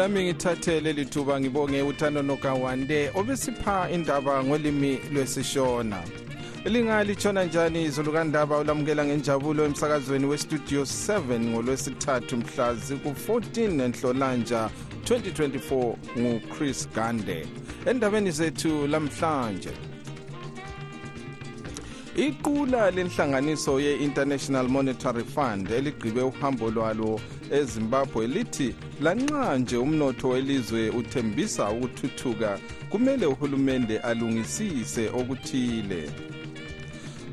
lami ngithathe leli thuba ngibonge uthando nokawande obesipha indaba ngolimi lwesishona. Lingalithona njani izulu kandaba ulamukela ngenjabulo emsakazweni westudio 7 ngolwesithathu mhla ziku-14 enhlolanja 2024 nguchris gande. Endabeni zethu lamhlanje iqula lenhlanganiso ye-international monetary fund eligqibe uhambo lwalo ezimbabwe lithi lanxa nje umnotho welizwe uthembisa ukuthuthuka kumele uhulumende alungisise okuthile.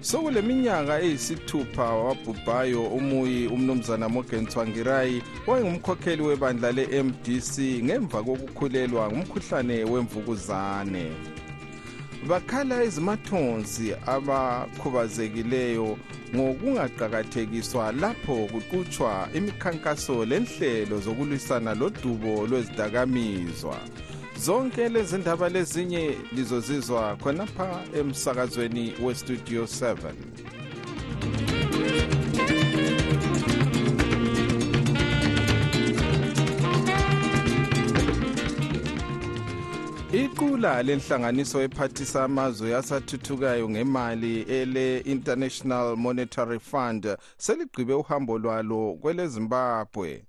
Sokule minyaka eyisithupha wabhubhayo umuyi umnumzana morgan twangirai wayengumkhokheli webandla le-mdc ngemva kokukhulelwa ngumkhuhlane wemvukuzane. Bakhala ezimathonsi abakhubazekileyo ngokungaqakathekiswa lapho kuqutshwa imikhankaso lenhlelo zokulwisana lodubo lwezidakamizwa. Zonke lezi ndaba lezinye lizozizwa khonapha emsakazweni westudio 7 iqula lenhlanganiso ephathisa amazwe asathuthukayo ngemali ele-international monetary fund seligqibe uhambo lwalo kwelezimbabwe.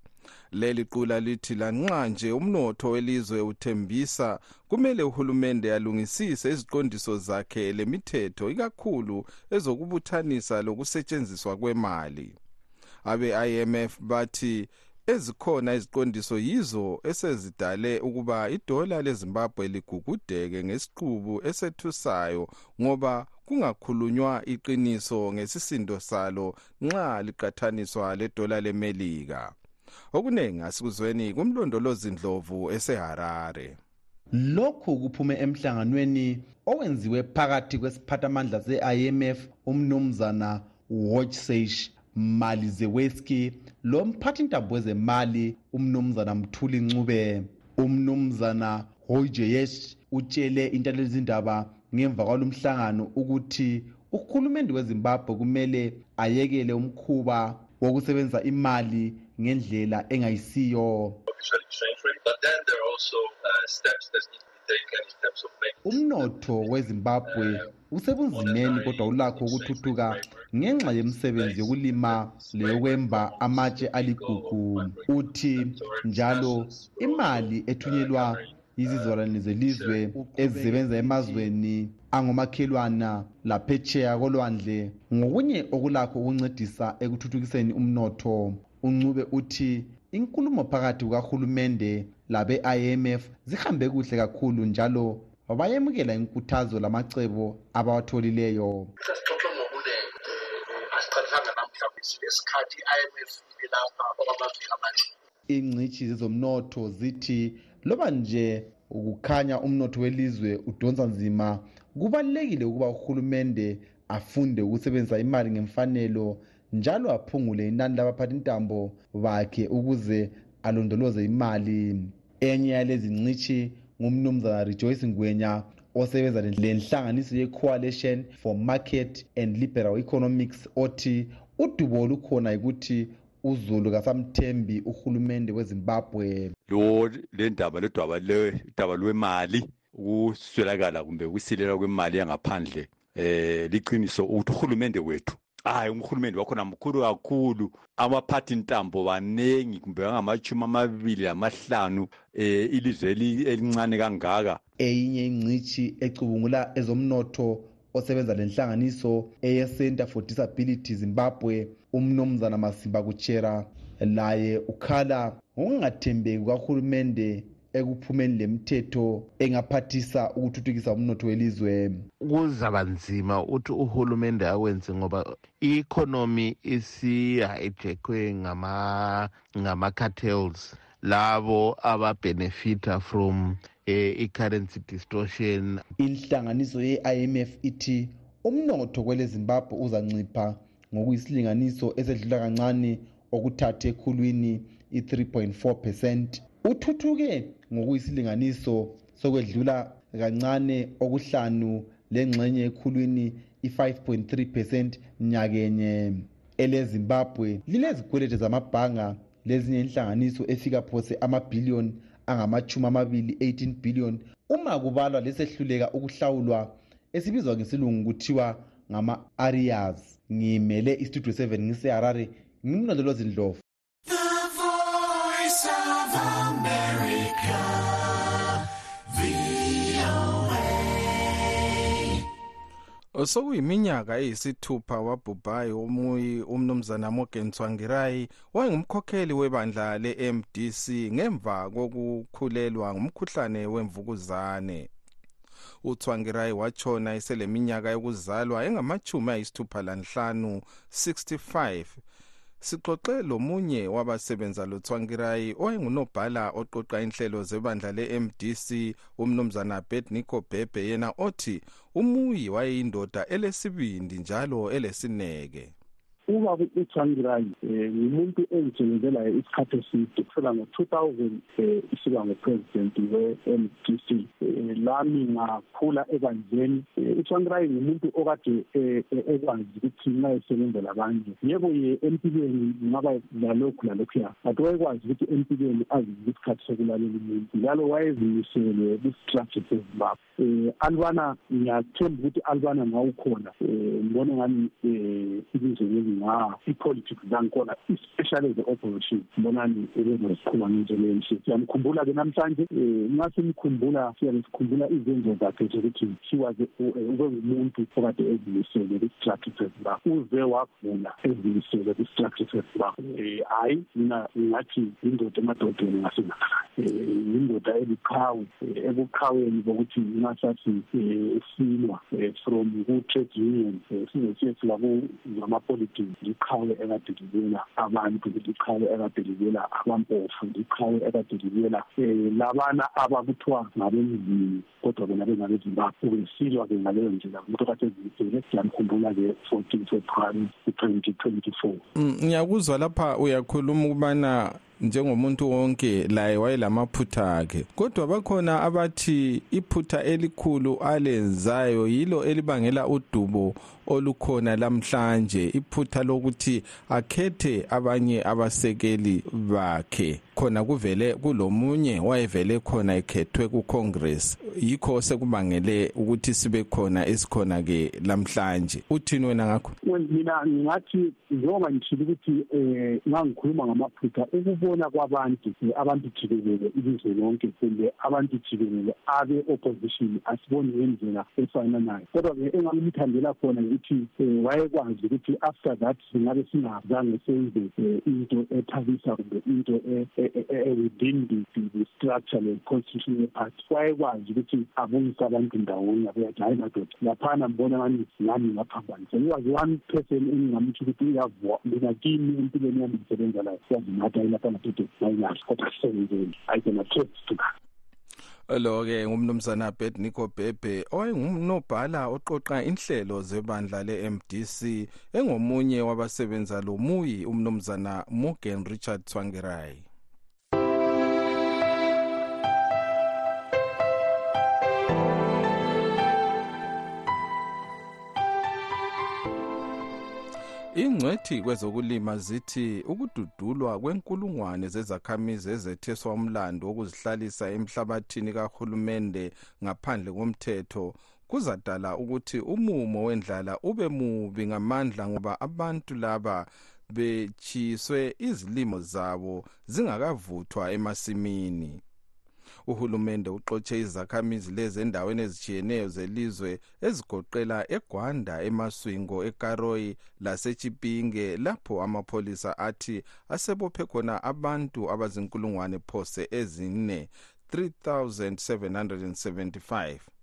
Leli qula lithi lanxa nje umnotho welizwe uthembisa kumele uhulumende alungisise iziqondiso zakhe lemithetho ikakhulu ezokubuthanisa lokusetshenziswa kwemali. Abe-imf bathi ezikhona iziqondiso yizo esezidale ukuba idola lezimbabwe ligugudeke ngesiqubu esethusayo ngoba kungakhulunywa iqiniso ngesisindo salo nxa liqathaniswa ledola lemelika. Okuningi asikuzweni kumlondolozi ndlovu eseharare. Lokhu kuphume emhlanganweni owenziwe phakathi kwesiphathamandla se-imf umnumzana watchseish mali zeweski lo mphathintambo wezemali umnumzana mthuli ncube umnumzana hojeyesh utshele intalezindaba ngemva kwalo mhlangano ukuthi uhulumende wezimbabwe kumele ayekele umkhuba wokusebenzisa imali ngendlela engayisiyo. Umnotho wezimbabwe usebunzimeni kodwa ulakho ukuthuthuka ngenxa yemisebenzi yokulima leyokwemba amatshe aligugu. Uthi njalo imali ethunyelwa yizizalwane zelizwe ezisebenza emazweni angomakhelwana laphetsheya kolwandle. Ngokunye okulakho ukuncedisa ekuthuthukiseni umnotho uncube uthi inkulumo phakathi kukahulumende labe-imf zihambe kuhle kakhulu njalo bayemukela inkuthazo lamacebo abawatholileyo. Sasixoxe ngokunene asiqalisanga namhlawumbe silesikhathi i-imf ibe lapha okwamaviki amaningi ingcitshi zezomnotho zithi loba nje ukukhanya umnotho welizwe udonsa nzima kubalulekile ukuba uhulumende afunde ukusebenzisa imali ngemfanelo njalo aphungule inani labaphathi ntambo bakhe ukuze alondoloze imali. Enye yalezi ncitshi ngumnumzana rejoyce ngwenya osebenza lenhlanganiso ye-coalition for market and liberal economics othi udubo olukhona yikuthi uzulu kasamthembi uhulumende wezimbabwe. Lo lendaba ledwaba ledaba lwemali ukuswelakala kumbe ukusilela kwemali yangaphandle eh liqiniso ukuthi uhulumende wethu hayi umhulumende wakhona mkhulu kakhulu. Abaphathi ntambo banengi kumbe bangamachumi amabili lamahlanu eh ilizwe elincane kangaka. Eyinye ingcitshi ecubungula ezomnotho osebenza lenhlanganiso eye-center for disability zimbabwe umnumzana masimba kuchera laye ukhala ngokungathembeki kukahulumende ekuphumeni lemithetho engaphathisa ukuthuthukisa umnotho welizwe. Kuzaba nzima ukuthi uhulumende awenze ngoba i-economy isihijackwe ngama-cartels labo ababenefita from eh, i-currency distortion. Inhlanganiso ye-imf ithi umnotho kwele zimbabwe uzancipha ngokuyisilinganiso esedlula kancane okuthathu ekhulwini i-3.4 percent. Uthuthuke ngokuyisilinganiso sokwedlula kancane okuhlanu lengxenye ekhulwini i-5.3 percent nyakenye elezimbabwe. Lilezikwelete zamabhanga lezinye inhlanganiso efika phose amabhiliyoni angamachumi amabili 18 billion. Uma kubalwa lesehluleka ukuhlawulwa esibizwa ngesilungu kuthiwa ngama-arias ngimele istudio 7 ngiseharare ngimlondolozi ndlovu Sokuyiminyaka eyisithupha wabhubhayo umuyi umnumzana Morgan Tsvangirai wayengumkhokheli webandla le-MDC ngemva kokukhulelwa ngumkhuhlane wemvukuzane. uTsvangirai watshona eseleminyaka yokuzalwa engamachumi ayisithupha lanhlanu 65 sixoxe lomunye wabasebenza loTsvangirai oyengunobhala oqoqa inhlelo zebandla le-MDC umnumzana Bednico Bebe yena othi umuyi wayeyindoda elesibindi njalo elesineke. Ubaba uTsvangirai um ngumuntu engitshengezelayo isikhathi eside kusela ngo-two thousand um isiba ngu-president we-MDC um lami ngakhula ebandleni uTsvangirai ngumuntu okade ekwazi ukuthi nxa esebenza labanye yebo ye empilweni ngaba lalokhu lalokhuya but wayekwazi ukuthi empilweni azizwe isikhathi sokulalela umuntu. Njalo wayezimisele kwi-strategy sezimbabwe um alibana ngiyathemba ukuthi alibana ngawukhona um ngibone ngani um ilizwe leli nga i-politics zangikhona especially the opposition. Mbonani ebezoziqhuba ngendlela enhle siyamkhumbula-ke namhlanje um nxa simkhumbula siyabe sikhumbula izenzo zakhe zokuthi she was ubengumuntu okade ezimisele kwi-strategy sezimbabwe uze wavula ezimisele kwi-strategy sezimbabwe um hhayi mina ngingathi yindoda emadodeni ngasengakhaya um yindoda eliqhawe ebuqhaweni bokuthi nxa sathi um silwa from ku-trade union size siyefika ngamapolitiki liqhawe ekade libela abantu liqhawe ekade libela abampofu liqhawe ekade libela um labana abakuthiwa ngabemzini kodwa bona bengabezimbabwe ubesilwa-ke ngaleyo ndlela umuntu okade ezimisele siyamkhumbula-ke fourteen february twenty twenty four ngiyakuzwa lapha uyakhuluma ukubana njengomuntu wonke laye wayelamaphutha akhe. Kodwa bakhona abathi iphutha elikhulu alenzayo yilo elibangela udubo olukhona lamhlanje iphutha lokuthi akhethe abanye abasekeli bakhe. Khona kuvele kulomunye wayevele khona ekhethwe kucongress. Yikho sekubangele ukuthi sibe khona esikhona ke lamhlanje. Uthini wena ngakho? Mina ngingathi njengoba ngishilo ukuthi um ngangikhuluma ngamaphutha ukubona kwabantu abantu jikelele ilizwe lonke kumbe abantu jikelele abe-opposition asiboni ngendlela efananayo kodwa-ke engamthandela khona ukuthi um wayekwazi ukuthi after that singabe singazange senze um into ethabisa kumbe into within the structure le-constitutional party wayekwazi ukuthi abuyise abantu ndawonye abeyathi hhayi madoda laphana mbona ngani ngani ngaphambanisa he was one person engingamtsho ukuthi uyavua mina kimi empilweni yami ngisebenza layo siyazinatha ilapha madoda nayingazi kodwa sisebenzeni i can attest to that lo-ke ngumnumzana bednico bebe owayengunobhala oqoqa inhlelo zebandla le-mdc engomunye wabasebenza lo muyi umnumzana morgan richard twangerai ingcwethi kwezokulima zithi ukududulwa kwenkulungwane zezakhamizi ezetheswa umlando wokuzihlalisa emhlabathini kahulumende ngaphandle komthetho kuzadala ukuthi umumo wendlala ube mubi ngamandla ngoba abantu laba bechiyiswe izilimo zabo zingakavuthwa emasimini. Uhulumende uxotshe izakhamizi lezi endaweni ezitshiyeneyo zelizwe ezigoqela egwanda emaswingo ekaroyi lasechipinge lapho amapholisa athi asebophe khona abantu abazinkulungwane phose ezine 3775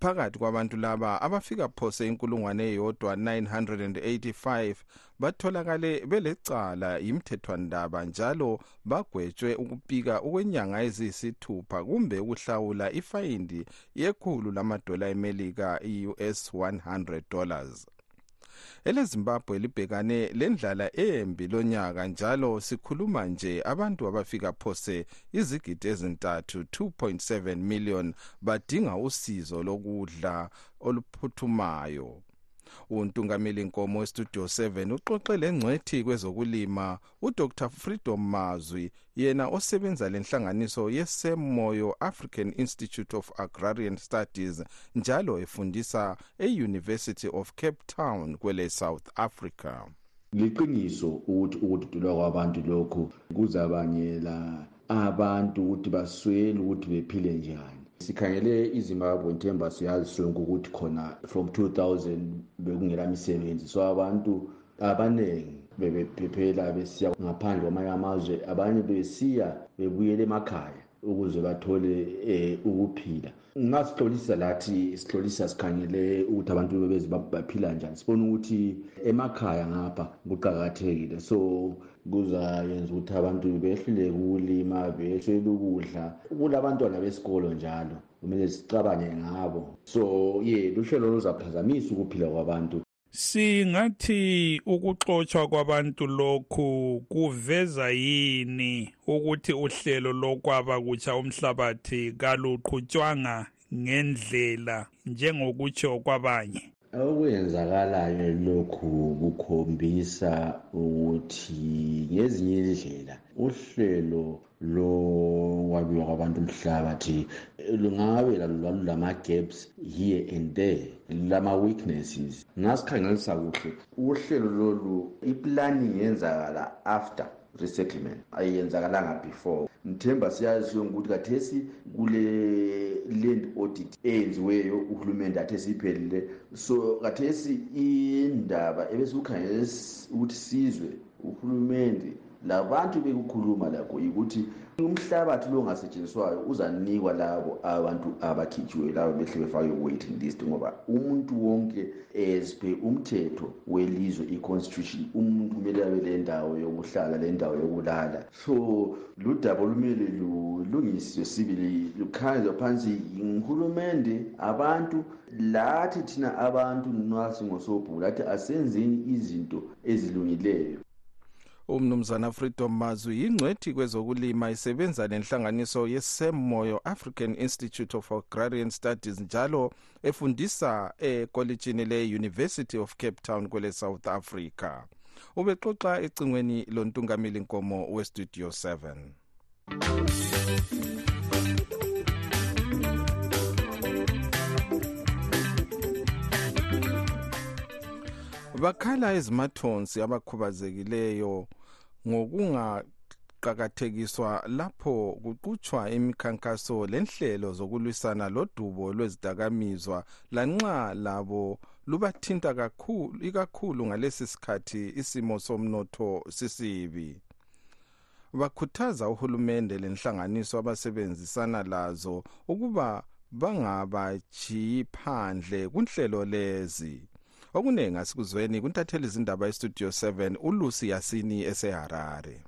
phakathi kwabantu laba abafika phose inkulungwane eyodwa 985 batholakale belecala yimthethwandaba njalo bagwetshwe ukupika okwenyanga eziyisithupha kumbe ukuhlawula ifayindi yekhulu lamadola emelika i-us 100 dollars elezimbabwe libhekane lendlala embi lonyaka njalo sikhuluma nje abantu abafika phose izigidi ezintathu 2.7 million badinga usizo lokudla oluphuthumayo. Untungameli nkomo westudio 7 uxoxe lengcwethi kwezokulima udr freedom mazwi yena osebenza lenhlanganiso yesemoyo african institute of agrarian studies njalo efundisa e-university of cape town kwele south africa. Liqiniso ukuthi ukududulwa kwabantu lokhu kuzabangela abantu ukuthi baswele ukuthi bephile njani sikhangele izimbabwe nthemba siyazi sonke ukuthi khona from 2000 bekungela misebenzi so abantu abaningi bebephephela besiya ngaphandle kwamanye amazwe abanye besiya bebuyela emakhaya ukuze bathole um ukuphila. Ngasihlolisa lathi sihlolisa sikhangele ukuthi abantu bebezi baphila njani sibona ukuthi emakhaya ngapha kuqakathekile. So kuzayenza ukuthi abantu behluleke ukulima behlele ukudla. Kulabantwana besikolo njalo kumele sicabange ngabo. So ye luhlelo luzaphazamisa ukuphila kwabantu. Singathi ukuxotshwa kwabantu lokhu kuveza yini ukuthi uhlelo lokwaba kutsha umhlabathi kaluqhutshwanga ngendlela njengokutsho kwabanye? Okwenzakalayo lokhu kukhombisa ukuthi ngezinye indlela uhlelo lokwabiwa kwabantu umhlabathi lungabe lwalulama-gaps here and there lama-weaknesses. Ngasikhangelisa kuhle uhlelo lolu iplani yenzakala after. Resettlement ayenzakalanga before. Ngithemba siyaziyo ukuthi kathesi kule land audit eyenziweyo uhulumende athesi iphelile so kathesi indaba ebesikukhangele ukuthi sizwe uhulumende labantu bekukhuluma lakho yikuthi umhlabathi lo ongasetshenziswayo uzanikwa labo abantu abakhitshiweyo labo behle befake waiting list ngoba umuntu wonke as per umthetho welizwe i-constitution umuntu kumele abe le ndawo yokuhlala le ndawo yokulala. So ludaba olumele lulungiswe sibili lukhangelwe phansi nguhulumende abantu lathi thina abantu nxa singosobhuku lathi asenzeni izinto ezilungileyo. Umnumzana freedom mazwi yingcwethi kwezokulima isebenza nenhlanganiso yesemoyo african institute of agrarian studies njalo efundisa ekolitshini le-university of cape town kwele south africa. Ubexoxa ecingweni lontungameli nkomo westudio 7 bakhala ezimathonsi abakhubazekileyo ngokungaqakathekiswa lapho kuqutshwa imikhankaso lenhlelo zokulwisana lodubo lwezidakamizwa lanxa labo lubathinta kakhulu ikakhulu ngalesi sikhathi isimo somnotho sisibi. Bakhuthaza uhulumende lenhlanganiso abasebenzisana lazo ukuba bangabajiyi phandle kunhlelo lezi. Okuningi asikuzweni kuntatheli izindaba estudio 7 ulusi yasini eseharare.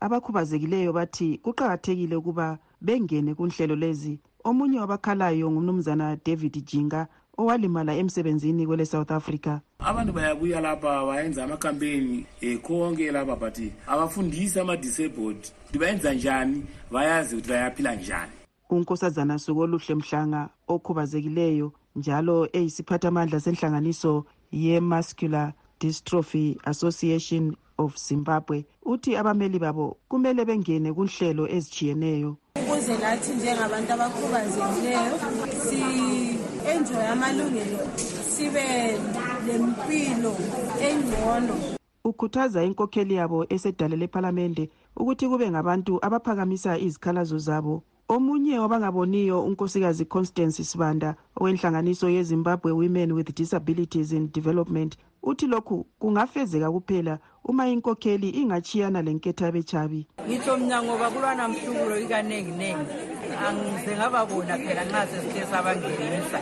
Abakhubazekileyo bathi kuqakathekile ukuba bengene kunhlelo lezi. Omunye wabakhalayo ngumnumzana david jinga owalimala emsebenzini kwele south africa. Abantu bayabuya lapha bayenza amakampeni um konke lapha but abafundisi ama-disabled. Ukuthi bayenza njani? Bayazi ukuthi bayaphila njani. Unkosazana sukoluhle mhlanga okhubazekileyo njalo eyisiphathamandla senhlanganiso ye-muscular dystrophy association of zimbabwe. Uthi abameli babo kumele bengene kunhlelo ezitshiyeneyo ukuze lathi njengabantu abakhubazekileyo si-enjoye amalungelo sibe lempilo engcono. Ukhuthaza inkokheli yabo esedale lephalamende ukuthi kube ngabantu abaphakamisa izikhalazo zabo. Omunye wabangaboniyo unkosikazi constance sibanda owenhlanganiso yezimbabwe women with disabilities in development uthi lokhu kungafezeka kuphela uma inkokheli ingachiyana lenkethabechabi ngitsho mina ngoba kulwana mhlubulo ikaninginengi angize ngababona phela nxa sesithe sabangenisa.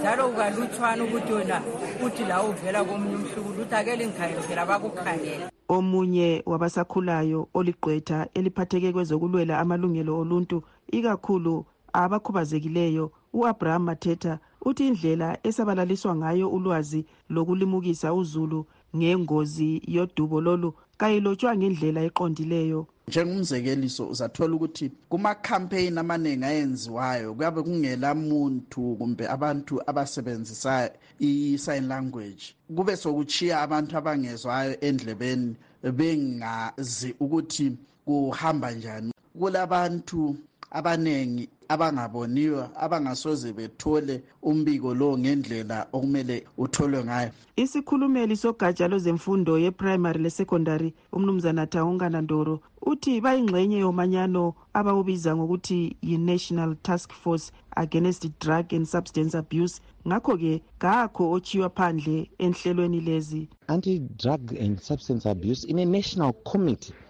Njalo kukalutshwana ukuthi wena uthi la uvela komunye umhlubulo uthi ake lingikhangele phela bakukhangela omunye wabasakhulayo oligqwetha eliphatheke kwezokulwela amalungelo oluntu ikakhulu abakhubazekileyo u-abraham mathetha uthi indlela esabalaliswa ngayo ulwazi lokulimukisa uzulu ngengozi yodubo lolu kayilotshwa ngendlela eqondileyo. Njengomzekeliso uzathola ukuthi kumakhampeyini amaningi ayenziwayo kuyabe kungela muntu kumbe abantu abasebenzisa i-sign language. Kube sokuchiya abantu abangezwayo endlebeni bengazi ukuthi kuhamba njani. Kulabantu abaningi abangaboniyo abangasoze bethole umbiko lo ngendlela okumele utholwe ngayo. Isikhulumeli sogatsha lwezemfundo yeprimary lesecondary umnumzana thawungana ndoro uthi bayingxenye yomanyano abawubiza ngokuthi yi-national task force against drug and substance abuse. Ngakho-ke kakho ochiywa phandle enhlelweni lezi. Anti-drug and substance abuse in a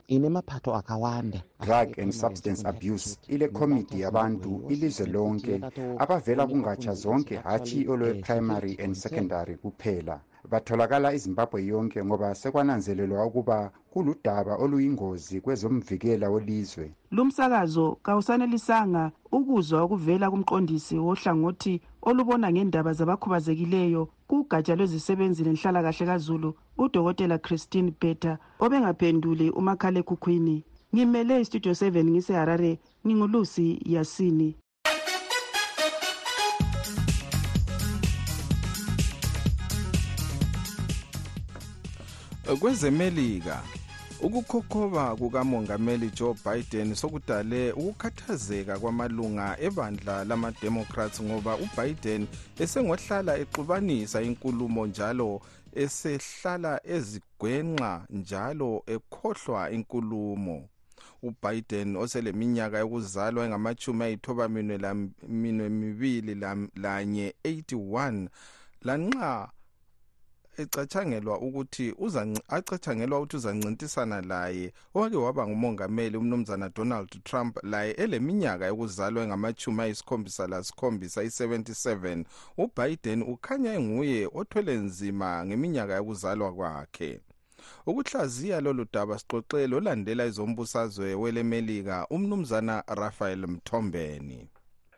national committee inemaphatho akawanda drug and substance abuse ile committee yabantu ilizwe lonke abavela kungatsha zonke hatshi olwe-primary and secondary kuphela. Batholakala izimbabwe yonke ngoba sekwananzelelwa ukuba kuludaba oluyingozi kwezomvikela welizwe. Lumsakazo kawusanelisanga ukuzwa okuvela kumqondisi wohlangothi olubona ngendaba zabakhubazekileyo kugatsha lwezisebenzi lenhlalakahle kazulu udokotela christine beta obengaphenduli umakhalekhukhwini. Ngimele istudio 7 ngiseharare ngingulusi yasini. Kwezemelika ukukhokhoba kukamongameli joe biden sokudale ukukhathazeka kwamalunga ebandla lama-democrats ngoba ubiden esengohlala exubanisa inkulumo njalo esehlala ezigwenxa njalo ekhohlwa inkulumo. Ubiden oseleminyaka yokuzalwa engamachumi ayithoba minwe mibili lanye 81 lanxa ecatshangelwa ukuthi acatshangelwa ukuthi uzancintisana laye. Owake waba ngumongameli umnumzana donald trump laye eleminyaka yokuzalwa engamachumi ayisikhombisa lasikhombisa i-77 ubiden ukhanya enguye othwele nzima ngeminyaka yokuzalwa kwakhe. Ukuhlaziya lolu daba sixoxele olandela izombusazwe welemelika umnumzana rafael mthombeni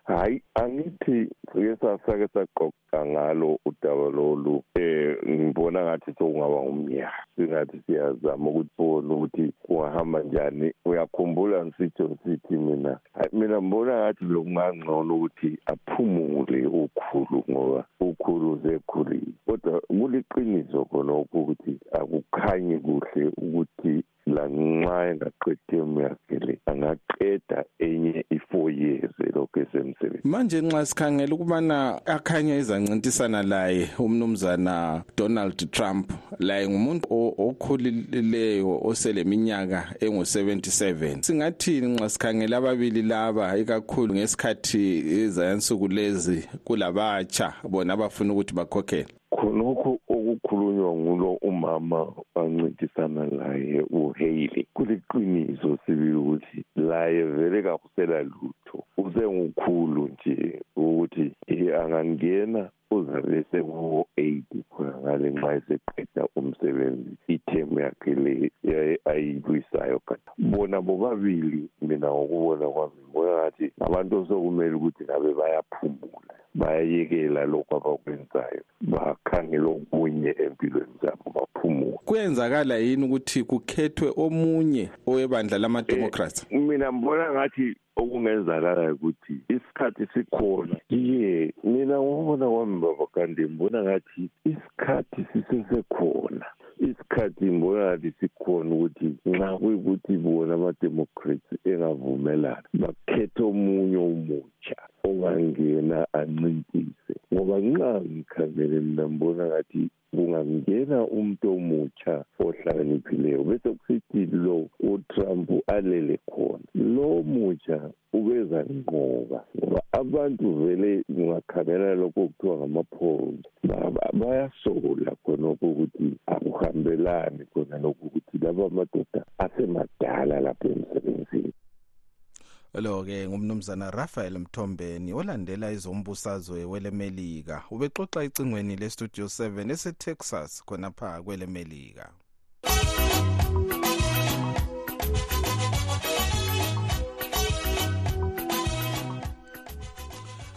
hayi angithi sike sasake saqoqa ngalo udaba lolu eh ngibona ngathi sokungaba ngumnyaka singathi siyazama ukubona ukuthi kungahamba njani. Uyakhumbula ngisitsho sithi mina mina mbona ngathi lokungangcono ukuthi aphumule ukhulu ngoba ukhulu zekhulile kodwa kuliqiniso khonokho ukuthi akukhanyi kuhle ukuthi lanxa engaqeda term yakhe le angaqeda enye i-four years elokhu esemsebenzi manje nxa sikhangela ukubana akhanya ezancintisana laye umnumzana donald trump laye ngumuntu okhulileyo oseleminyaka engu-77 singathini nxa sikhangela ababili laba? Ikakhulu ngesikhathi ezayansuku lezi kulabatsha bona abafuna ukuthi bakhokhele. Khonokho okukhulunywa ngulo umama wancintisana laye uhaley kuliqiniso sibi ukuthi laye vele kakusela lutho. Usengukhulu nje ukuthi angangena uzabe sekuwo-eighty khona ngale nxa eseqeda umsebenzi. Ithemu yakhe le ayilwisayo kanti bona bobabili mina ngokubona kwami ngibona ngathi ngabantu osokumele ukuthi ngabe bayaphumula bayayekela lokhu abakwenzayo. Bakhangela okunye empilweni zabo baphumule. Kuyenzakala yini ukuthi kukhethwe omunye owebandla lama-democrats? Mina mbona ngathi okungenzakala ukuthi isikhathi sikhona. Ye mina ngokubona kwami baba kanti ngibona ngathi isikhathi sisesekhona. Isikhathi ngibona ngathi sikhona ukuthi nxa kuyikuthi bona ama-democrats engavumelani bakhethe omunye umutsha ongangena ancintise ngoba nxa ngikhangele mina mbona ngathi kungangena umuntu omutsha ohlakaniphileyo bese kusithi lo utrump alele khona. Lo mutsha ubeza nqoba ngoba abantu vele ungakhangela lokho okuthiwa ngama-polls bayasola khonokho ukuthi akuhambelani khona lokho ukuthi laba madoda asemadala lapha emsebenzini. Lo-ke ngumnumzana rafael mthombeni olandela izombusazwe welemelika. Ubexoxa ecingweni lestudio 7 esetexas khonapha kwelemelika.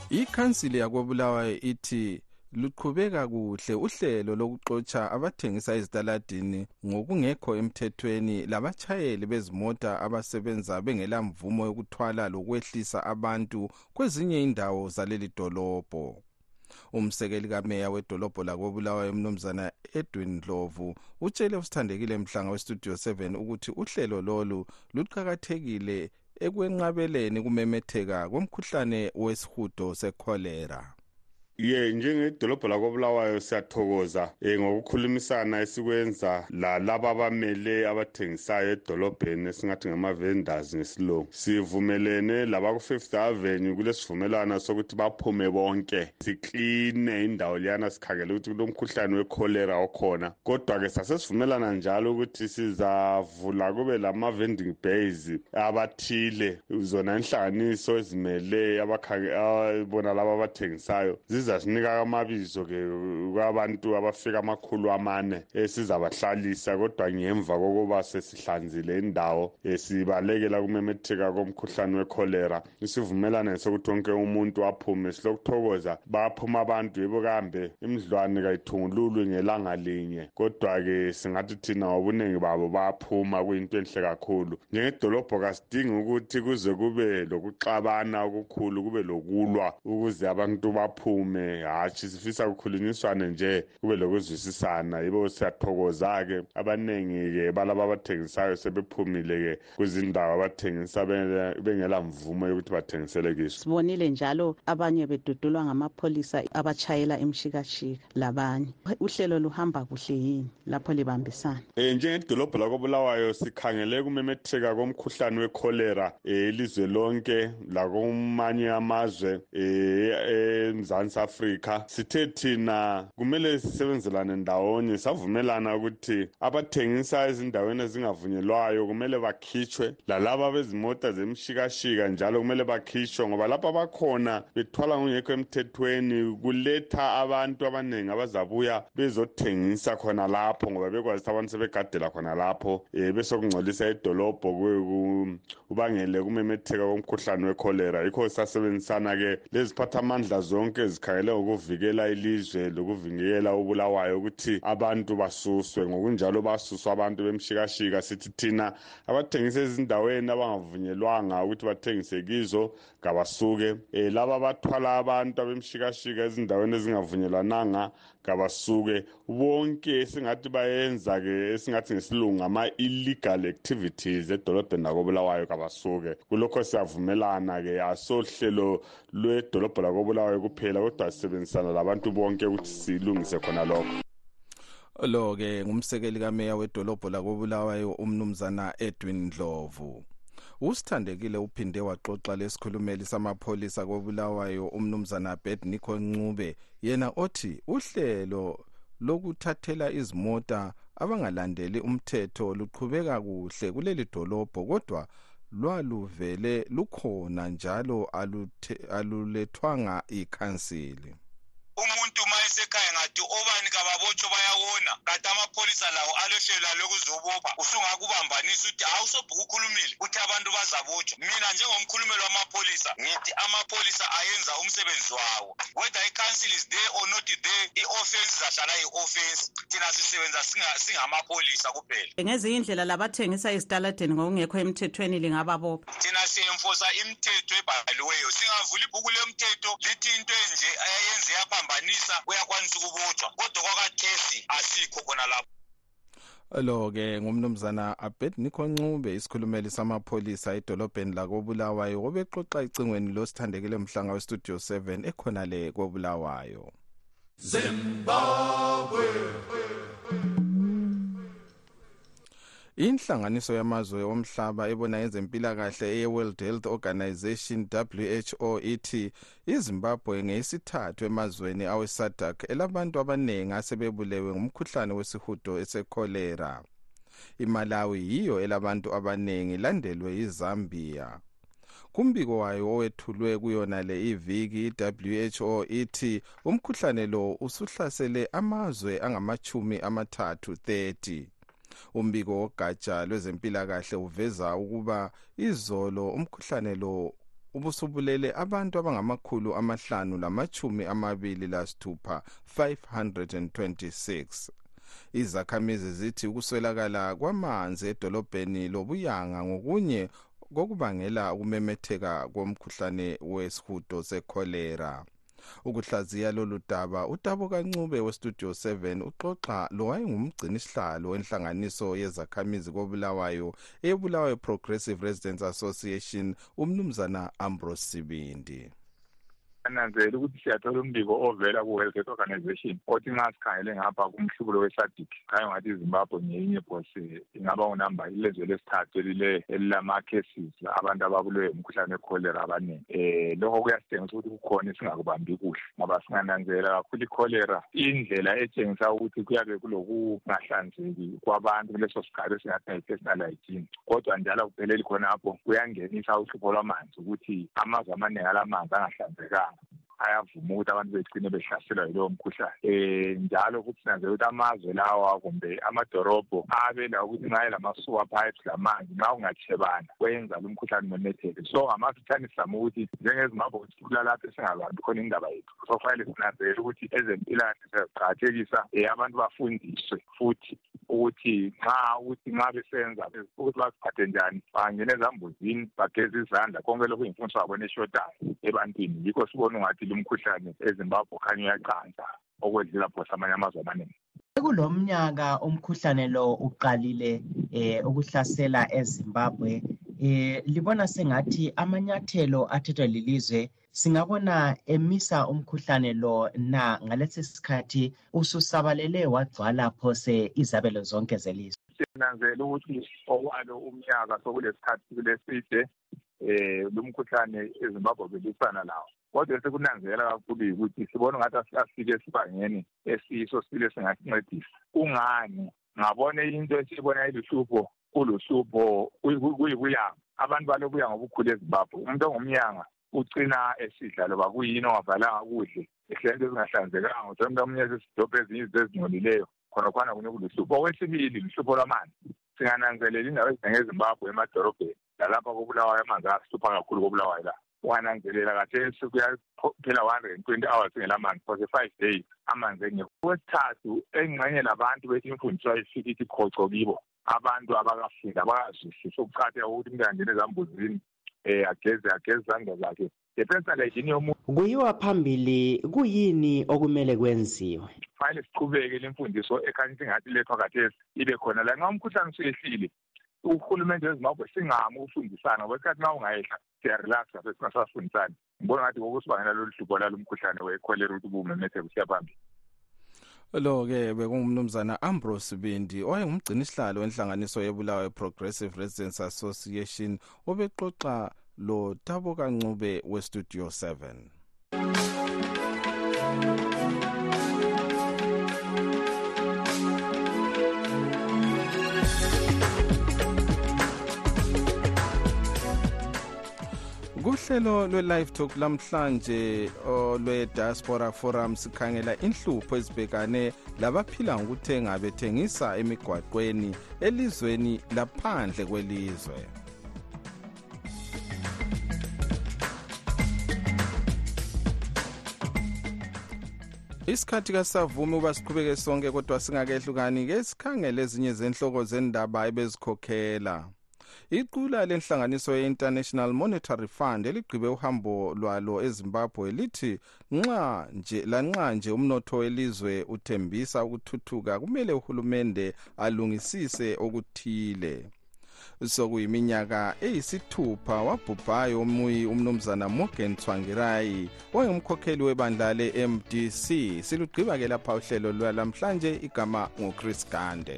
Ikhansili yakobulawayo ithi luqhubeka kuhle uhlelo lokuxotsha abathengisa ezitaladini ngokungekho emthethweni labatshayeli bezimota abasebenza bengelamvumo yokuthwala lokwehlisa abantu kwezinye indawo zaleli dolobho. Umsekeli kameya wedolobho lakobulawayo umnumzana edwin ndlovu utshele usithandekile mhlanga westudio 7 ukuthi uhlelo lolu luqakathekile ekwenqabeleni kumemetheka komkhuhlane wesihudo sekholera. Ye njengedolobho lakobulawayo siyathokoza um ngokukhulumisana esikwenza lalaba abamele abathengisayo edolobheni esingathi ngama-vendors ngesilungu. Sivumelene labaku-fifth avenue kulesivumelwano sokuthi baphume bonke sikline indawo liyana sikhangele ukuthi kulomkhuhlane wekholera okhona. Kodwa-ke sasesivumelana njalo ukuthi sizavula kube lama-vending bays abathile zona inhlanganiso ezimele bona laba abathengisayo. Sizasinika amabizo-ke kwabantu abafika amakhulu amane esizabahlalisa. Kodwa ngemva kokuba sesihlanzile indawo sibalekela kumemetheka komkhuhlane wekholera isivumelane sokuthi wonke umuntu aphume silokuthokoza. Baphuma abantu yebo kambe imidlwane kayithungululwe ngelanga linye. Kodwa-ke singathi thina ngobuningi babo bayaphuma kuyinto enhle kakhulu. Njengedolobho kasidingi ukuthi kuze kube lokuxabana okukhulu kube lokulwa ukuze abantu baphume. Hatshi sifisa kukhulunyiswane nje kube lokuzwisisana. Yibo siyathokoza-ke. Abaningi-ke balaba abathengisayo sebephumile-ke kwizindawo abathengisa bengela mvumo yokuthi bathengisele kiso. Sibonile njalo abanye bedudulwa ngamapholisa abatshayela imshikashika labanye. Uhlelo luhamba kuhle yini lapho libambisana? Um njengedolobho lakobulawayo sikhangele kumemetheka komkhuhlane wekholera um ilizwe lonke lakumanye amazwe um emzantsi afrika. Sithe thina kumele sisebenzelane ndawonye. Savumelana ukuthi abathengisa ezindaweni ezingavunyelwayo kumele bakhitshwe lalaba bezimota zemshikashika njalo kumele bakhitshwe ngoba lapho abakhona bethwala kungekho emthethweni kuletha abantu abaningi abazabuya bezothengisa khona lapho ngoba bekwazi ukuthi abantu sebegadela khona lapho um besokungcolisa idolobho kubangele kumemetheka komkhuhlane wekholera yikho sasebenzisana-ke leziphathamandla zonke zikhangele ngokuvikela ilizwe lokuvikela ubulawayo ukuthi abantu basuswe. Ngokunjalo basuswa abantu bemshikashika sithi thina abathengisa ezindaweni abangavunyelwanga ukuthi bathengise kizo kabasuke. Um laba abathwala abantu abemshikashika ezindaweni ezingavunyelwananga kabasuke bonke esingathi bayenza-ke esingathi ngesilungu ama-illegal activities edolobheni lakobulawayo kabasuke. Kulokho siyavumelana-ke asohlelo lwedolobho lakobulawayo kuphela kodwa sisebenzisana labantu bonke ukuthi silungise khona lokho. Lo-ke ngumsekeli kameya wedolobho lakobulawayo umnumzana edwin ndlovu. Usithandekile uphinde waxoxa lesikhulumeli samapholisa kobulawayo umnumzana bednico ncube yena othi uhlelo lokuthathela izimota abangalandeli umthetho luqhubeka kuhle kuleli dolobho kodwa lwaluvele lukhona njalo alulethwanga ikhansili. Umuntu ma esekhaya ngathi obani kababotshwe bayawona. Kanti amapholisa lawo alohlelo lokuzobopha usungakubambanisa ukuthi hawu sobhuku ukhulumile. Ukuthi abantu bazabotshwa mina njengomkhulumeli wamapholisa ngithi amapholisa ayenza umsebenzi wawo. Whether i-council is there or not there i-offense izahlala i-offense thina sisebenza singamapholisa kuphela. Ngezinye indlela labathengisa ezitaladeni ngokungekho emthethweni lingababopha. Thina siyemfosa imithetho ebhaliweyo. Singavula ibhuku lemthetho lithi into enje ayenze yaphambanisa uyakwanisa ukubotshwa kodwa kwakathesi asikho khona lapho. Lo-ke ngumnumzana abednico ncube isikhulumeli samapholisa edolobheni lakobulawayo obexoxa icingweni losithandekile mhlanga westudio 7 ekhonale kobulawayo. Zimbabwe. Inhlanganiso yamazwe omhlaba ebona ngezempilakahle eye-world health organization who ithi izimbabwe ngeyesithathu emazweni awesadak elabantu abaningi asebebulewe ngumkhuhlane wesihudo esekholera imalawi yiyo elabantu abaningi landelwe izambia kumbiko wayo owethulwe kuyona le iviki i-who ithi umkhuhlane lo usuhlasele amazwe angamachumi amathathu 30 umbiko wogatsha lwezempilakahle uveza ukuba izolo umkhuhlane lo ubusubulele abantu abangamakhulu amahlanu lamachumi amabili lasithupha 526 izakhamizi zithi ukuswelakala kwamanzi edolobheni lobuyanga ngokunye kokubangela ukumemetheka komkhuhlane wesihudo sekholera. Ukuhlaziya lolu daba utabo kancube westudio 7 uxoxa lo wayengumgcinisihlalo wenhlanganiso yezakhamizi kobulawayo eyebulawayo progressive residence association umnumzana ambrose sibindi. Ananzela ukuthi siyathola umbiko ovela ku-world health organization othi nxa sikhangele ngapha kumhlubulo wesadik khayo ngathi izimbabwe ngeyinye phose ingaba unamba ilezwe lesithathu elile elilama-cases abantu ababulewe umkhuhlane wekholera abaningi. Um lokho kuyasitshengisa ukuthi kukhona esingakubambi kuhle ngoba singananzela kakhulu ikholera indlela etshengisa ukuthi kuyabe kulokungahlanzeki kwabantu kuleso sigaba esingathi ngeyi-personal hygiene kodwa njalo kupheleli khonapho kuyangenisa uhlupho lwamanzi ukuthi amazwe amaningi alamanzi angahlanzekanga. Ayavuma ukuthi abantu begcine behlaselwa yilowo mkhuhlane. Um njalo futhi sinanzela ukuthi amazwe lawa kumbe amadorobho abe la ukuthi nxa elama-sewer pipes lamanzi nxa ungatshebana kwenza lo mkhuhlane umemetheke so ngamafitshane sizama ukuthi njengezimbabwe sithula lapho esingabambi khona indaba yethu. So kufanele sinanzele ukuthi ezempilakahle siyaziqakathekisa um abantu bafundiswe futhi ukuthi nxa ukuthi nxa besenza ukuthi baziphathe njani bangena ezambuzini bageze izandla konke lokhu yimfundiso yabo neshotayo ebantwini. Yikho sibona ungathi lumkhuhlane ezimbabwe khanya uyaqansa okwedlula phose amanye amazwe amaningi kulomnyaka umkhuhlane lo uqalile eh ukuhlasela eZimbabwe eh libona sengathi amanyathelo athethwe lilizwe singabona emisa umkhuhlane lo na ngalesi sikhathi ususabalele wagcwala phose izabelo zonke zelizwe? Sinanzela ukuthi okwalo umnyaka sokulesikhathi kuleside eh lumkhuhlane eZimbabwe belisana lawo kodwa sekunanzela kakhulu yikuthi sibona ngathi asifike esibangeni esiso sibile singasincedisa kungani? Ngabona into esiyibona iluhlupho kuluhlupho kuyibuyanga abantu balobuya ngobukhulu ezimbabwe. Umuntu ongumnyanga ucina esidla loba kuyini ongavalanga kudle ehlento ezingahlanzekanga. Uthomnto omunye sesidobho ezinye izinto ezingcolileyo khonakhona kunye kuluhlupho okwesibili luhlupho lwamanzi singananzelela indawo ezinjengezimbabwe emadorobheni lalapha kobulawayo amanzi ayahlupha kakhulu kobulawayo la. Wananzelela kathesi kuyaphela one and twenty hours ngelamanzi for the five days amanzi engekho okwesithathu engxenye labantu bethi imfundiso ayifika ithi khoco kibo abantu abakafika abakazwisisi ukuqakatheka ukuthi umuntu angene ezambuzini um ageze ageze izandla zakhe. Ngepersonal hygiene yomuntu? Kuyiwa phambili kuyini okumele kwenziwe? Fanele siqhubeke le mfundiso ekhanya ukuthi ngathi lethwa kathesi ibe khona la. Nxa umkhuhlane usuyehlile uhulumende wezimbabwe singami ukufundisana ngoba isikhathi nxa ungayehla siyarelaxa sesingasafundisani ngibona ngathi kokusibangela lolu hlupho lalo mkhuhlane wekholera ukuthi ubumemetheke usiya phambili lo-ke bekungumnumzana ambrose bindi owayengumgcinisihlalo wenhlanganiso yebulawayo progressive residence association obexoxa lo tabo kancube westudio 7 kuhlelo lwe-live talk lamhlanje olwe-diaspora forum sikhangela inhlupho ezibhekane labaphila ngokuthenga bethengisa emigwaqweni elizweni laphandle kwelizwe. Isikhathi kasavumi uba siqhubeke sonke kodwa singakehlukani-ke sikhangele ezinye zenhloko zendaba ebezikhokhela iqula lenhlanganiso ye-international monetary fund eligqibe uhambo lwalo ezimbabwe lithi nxa nje lanxa nje umnotho welizwe uthembisa ukuthuthuka kumele uhulumende alungisise okuthile. Sokuyiminyaka eyisithupha wabhubhayo omuyi umnumzana morgan tswangirayi owayengumkhokheli webandla le-mdc silugqiba-ke lapha uhlelo lwalamhlanje igama nguchris gande